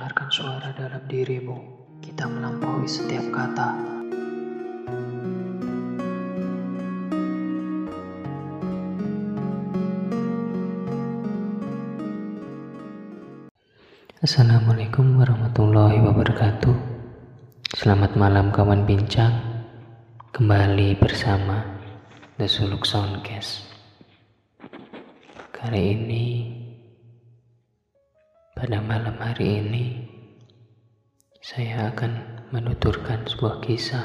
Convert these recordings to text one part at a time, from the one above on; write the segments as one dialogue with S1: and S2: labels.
S1: mendengarkan suara dalam dirimu. Kita melampaui setiap kata.
S2: Assalamualaikum warahmatullahi wabarakatuh. Selamat malam kawan bincang. Kembali bersama The Suluk Soundcast. Kali ini pada malam hari ini saya akan menuturkan sebuah kisah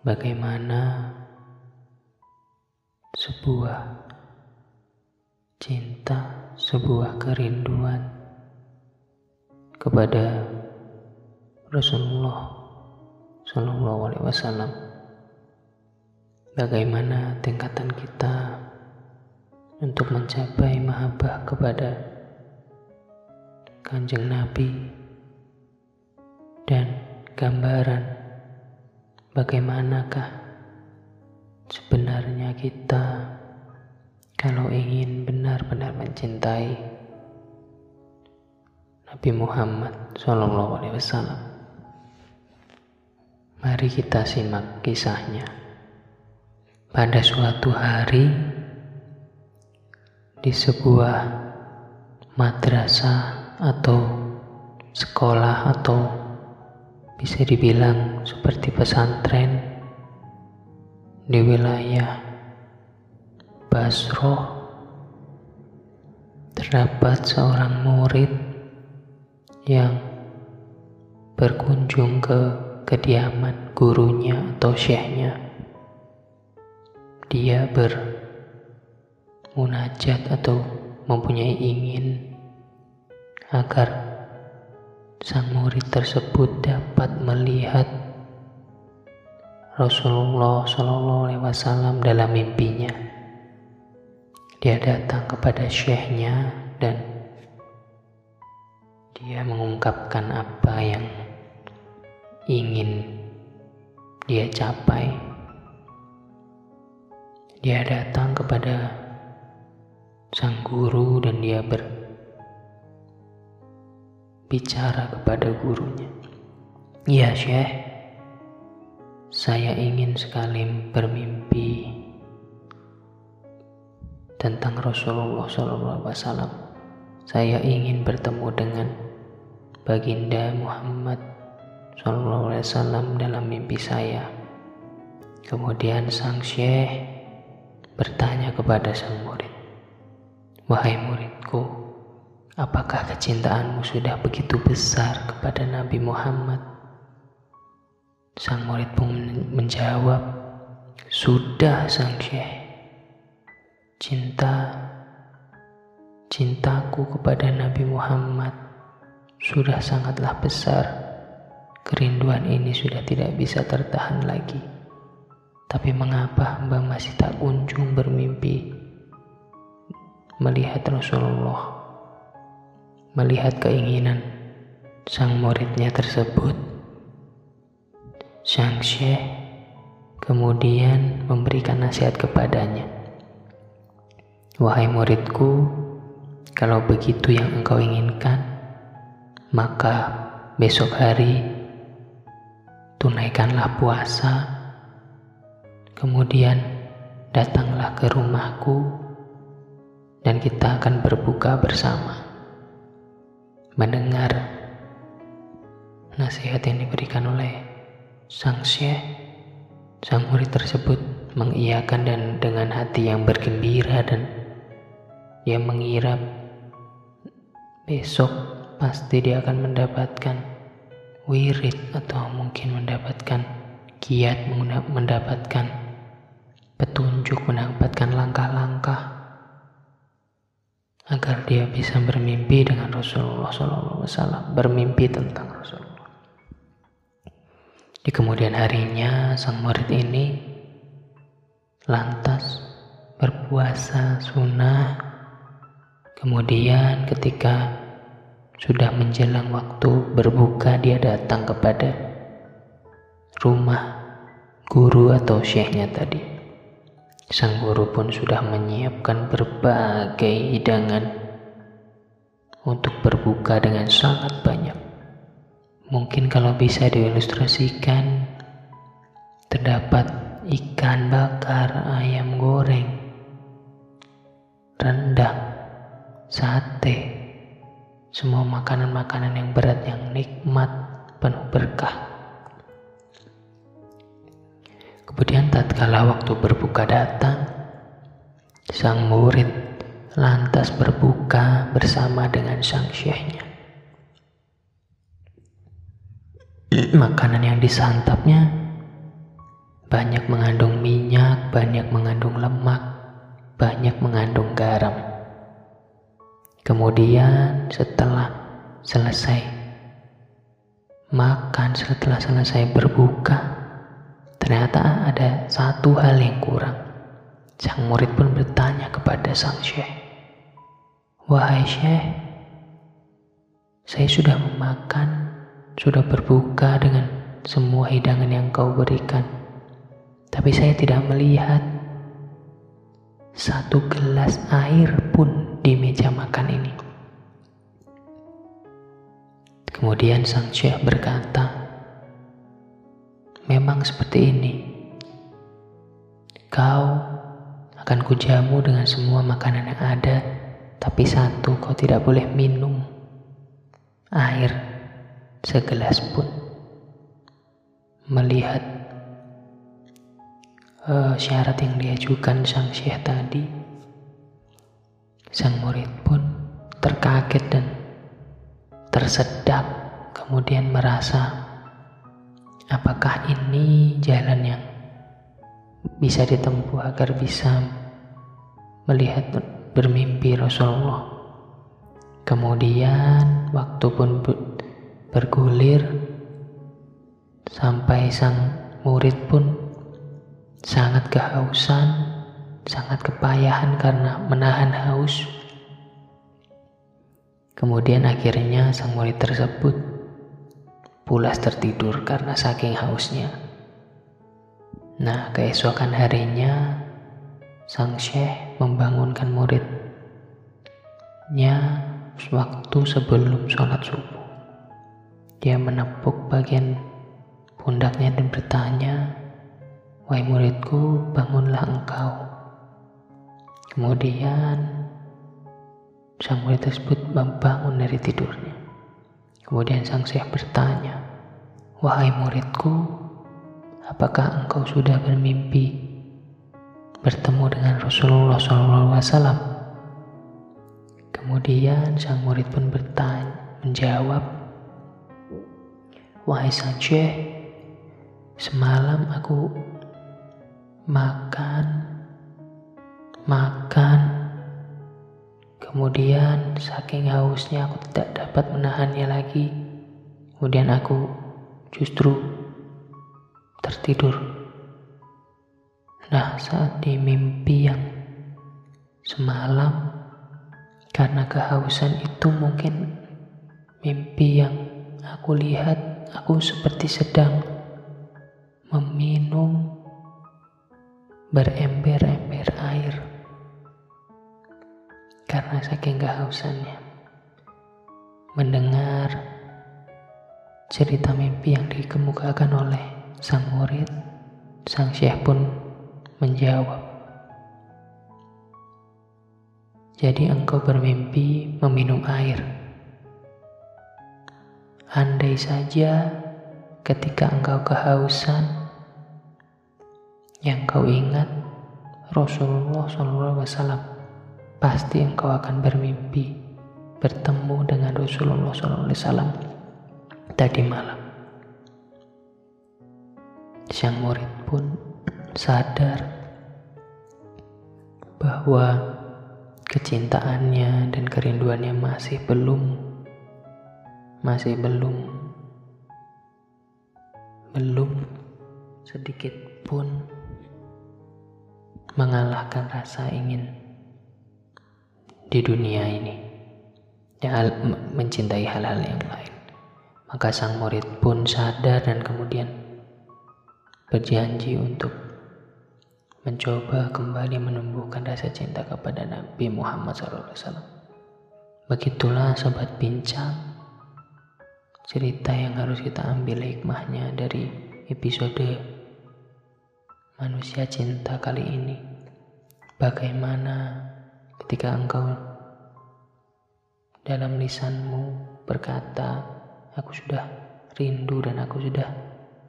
S2: bagaimana sebuah cinta, sebuah kerinduan kepada Rasulullah Shallallahu Alaihi Wasallam. Bagaimana tingkatan kita untuk mencapai mahabbah kepada Kanjeng Nabi dan gambaran bagaimanakah sebenarnya kita kalau ingin benar-benar mencintai Nabi Muhammad Shallallahu Alaihi Wasallam. Mari kita simak kisahnya. Pada suatu hari di sebuah madrasah atau sekolah atau bisa dibilang seperti pesantren di wilayah Basroh terdapat seorang murid yang berkunjung ke kediaman gurunya atau syekhnya. Dia bermunajat atau mempunyai ingin agar sang murid tersebut dapat melihat Rasulullah Shallallahu Alaihi Wasallam dalam mimpinya. Dia datang kepada syekhnya dan dia mengungkapkan apa yang ingin dia capai. Dia datang kepada sang guru dan dia ber bicara kepada gurunya. Ya Syekh, saya ingin sekali bermimpi tentang Rasulullah SAW. Saya ingin bertemu dengan Baginda Muhammad SAW dalam mimpi saya. Kemudian sang syekh bertanya kepada sang murid, Wahai muridku, Apakah kecintaanmu sudah begitu besar kepada Nabi Muhammad? Sang murid pun menjawab, Sudah sang syekh. Cinta, cintaku kepada Nabi Muhammad sudah sangatlah besar. Kerinduan ini sudah tidak bisa tertahan lagi. Tapi mengapa hamba masih tak kunjung bermimpi melihat Rasulullah melihat keinginan sang muridnya tersebut. Sang Syekh kemudian memberikan nasihat kepadanya. Wahai muridku, kalau begitu yang engkau inginkan, maka besok hari tunaikanlah puasa, kemudian datanglah ke rumahku, dan kita akan berbuka bersama mendengar nasihat yang diberikan oleh sang syekh, sang murid tersebut mengiyakan dan dengan hati yang bergembira dan dia mengira besok pasti dia akan mendapatkan wirid atau mungkin mendapatkan kiat mendapatkan petunjuk mendapatkan langkah-langkah dia bisa bermimpi dengan Rasulullah SAW, bermimpi tentang Rasulullah. Di kemudian harinya, sang murid ini lantas berpuasa sunnah. Kemudian, ketika sudah menjelang waktu berbuka, dia datang kepada rumah guru atau syekhnya tadi. Sang guru pun sudah menyiapkan berbagai hidangan untuk berbuka dengan sangat banyak. Mungkin kalau bisa diilustrasikan, terdapat ikan bakar, ayam goreng, rendang, sate, semua makanan-makanan yang berat yang nikmat, penuh berkah. Kemudian tatkala waktu berbuka datang, sang murid lantas berbuka bersama dengan sang syekhnya. Makanan yang disantapnya banyak mengandung minyak, banyak mengandung lemak, banyak mengandung garam. Kemudian setelah selesai makan, setelah selesai berbuka, ternyata ada satu hal yang kurang. Sang murid pun bertanya kepada sang syekh, Wahai syekh, saya sudah memakan sudah berbuka dengan semua hidangan yang kau berikan. Tapi saya tidak melihat satu gelas air pun di meja makan ini. Kemudian sang syekh berkata, Memang seperti ini. Kau akan kujamu dengan semua makanan yang ada, tapi satu kau tidak boleh minum. Air segelas pun melihat uh, syarat yang diajukan sang syekh tadi sang murid pun terkaget dan tersedak kemudian merasa apakah ini jalan yang bisa ditempuh agar bisa melihat bermimpi Rasulullah kemudian waktu pun bergulir sampai sang murid pun sangat kehausan, sangat kepayahan karena menahan haus. Kemudian akhirnya sang murid tersebut pulas tertidur karena saking hausnya. Nah, keesokan harinya sang syekh membangunkan muridnya waktu sebelum sholat subuh. Dia menepuk bagian pundaknya dan bertanya, Wahai muridku, bangunlah engkau. Kemudian, sang murid tersebut membangun dari tidurnya. Kemudian sang syekh bertanya, Wahai muridku, apakah engkau sudah bermimpi bertemu dengan Rasulullah SAW? Kemudian sang murid pun bertanya, menjawab, Wahai Sanche, semalam aku makan, makan, kemudian saking hausnya aku tidak dapat menahannya lagi. Kemudian aku justru tertidur. Saat di mimpi yang semalam, karena kehausan itu mungkin mimpi yang aku lihat aku seperti sedang meminum berember-ember air. Karena saking kehausannya mendengar cerita mimpi yang dikemukakan oleh sang murid sang syekh pun menjawab jadi engkau bermimpi meminum air Andai saja ketika engkau kehausan, yang kau ingat Rasulullah SAW, pasti engkau akan bermimpi bertemu dengan Rasulullah SAW tadi malam. Sang murid pun sadar bahwa kecintaannya dan kerinduannya masih belum masih belum belum sedikit pun mengalahkan rasa ingin di dunia ini yang mencintai hal-hal yang lain. Maka sang murid pun sadar dan kemudian berjanji untuk mencoba kembali menumbuhkan rasa cinta kepada Nabi Muhammad SAW. Begitulah sobat bincang cerita yang harus kita ambil hikmahnya dari episode manusia cinta kali ini. Bagaimana ketika engkau dalam lisanmu berkata, "Aku sudah rindu dan aku sudah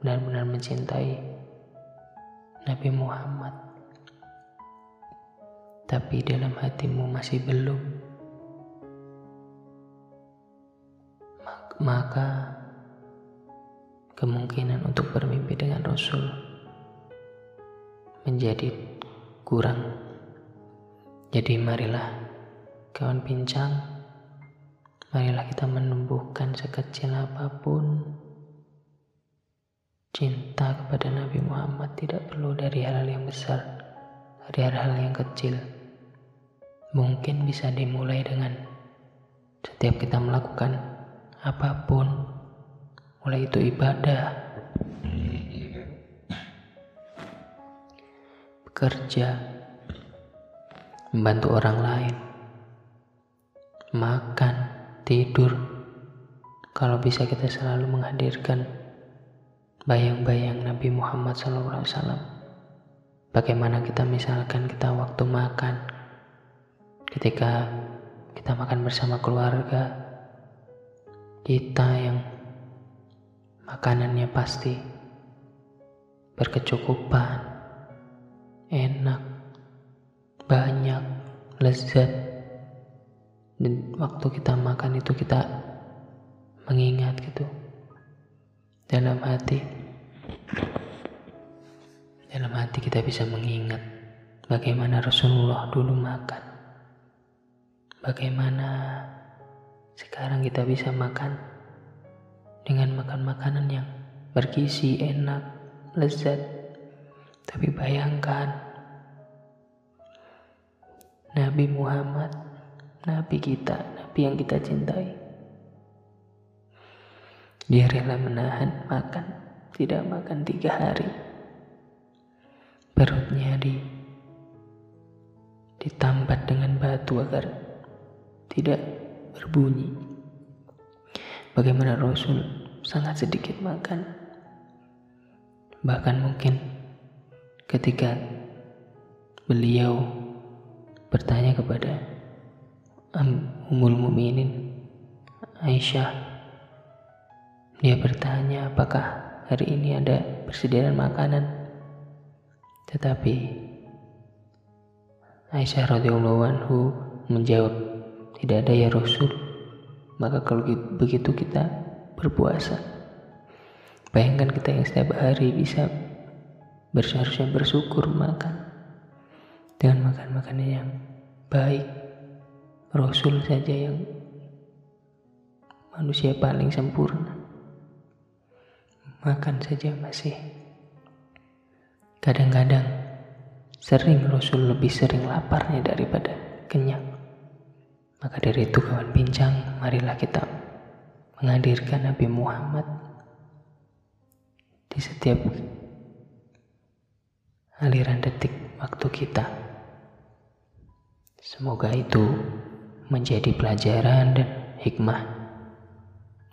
S2: benar-benar mencintai Nabi Muhammad." Tapi dalam hatimu masih belum. Maka kemungkinan untuk bermimpi dengan Rasul menjadi kurang. Jadi marilah kawan pincang, marilah kita menumbuhkan sekecil apa pun cinta kepada Nabi Muhammad tidak perlu dari hal-hal yang besar, dari hal-hal yang kecil. Mungkin bisa dimulai dengan setiap kita melakukan apa pun, mulai itu ibadah, bekerja, membantu orang lain, makan, tidur. Kalau bisa kita selalu menghadirkan bayang-bayang Nabi Muhammad SAW. Bagaimana kita misalkan kita waktu makan, ketika kita makan bersama keluarga, kita yang makanannya pasti berkecukupan, enak, banyak, lezat. Dan waktu kita makan itu kita mengingat gitu dalam hati. Dalam hati kita bisa mengingat bagaimana Rasulullah dulu makan. Bagaimana sekarang kita bisa makan dengan makan makanan yang bergizi, enak, lezat, tapi bayangkan, Nabi Muhammad, Nabi kita, Nabi yang kita cintai. Dia rela menahan makan, tidak makan tiga hari. Perutnya di ditambat dengan batu agar tidak berbunyi. Bagaimana Rasul sangat sedikit makan, bahkan mungkin ketika beliau bertanya kepada Ummul Muminin Aisyah dia bertanya apakah hari ini ada persediaan makanan? Tetapi Aisyah radhiyallahu anhu menjawab tidak ada ya Rasul. Maka kalau begitu kita berpuasa. Bayangkan kita yang setiap hari bisa berseharusnya bersyukur makan dengan makan makanan yang baik. Rasul saja yang manusia paling sempurna makan saja masih kadang-kadang sering Rasul lebih sering laparnya daripada kenyang maka dari itu kawan bincang marilah kita menghadirkan Nabi Muhammad di setiap aliran detik waktu kita. Semoga itu menjadi pelajaran dan hikmah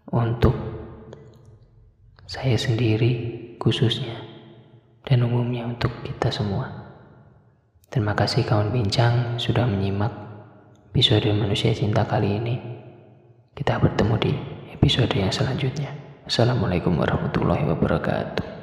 S2: untuk saya sendiri khususnya dan umumnya untuk kita semua. Terima kasih kawan bincang sudah menyimak episode manusia cinta kali ini. Kita bertemu di episode yang selanjutnya. Assalamualaikum warahmatullahi wabarakatuh.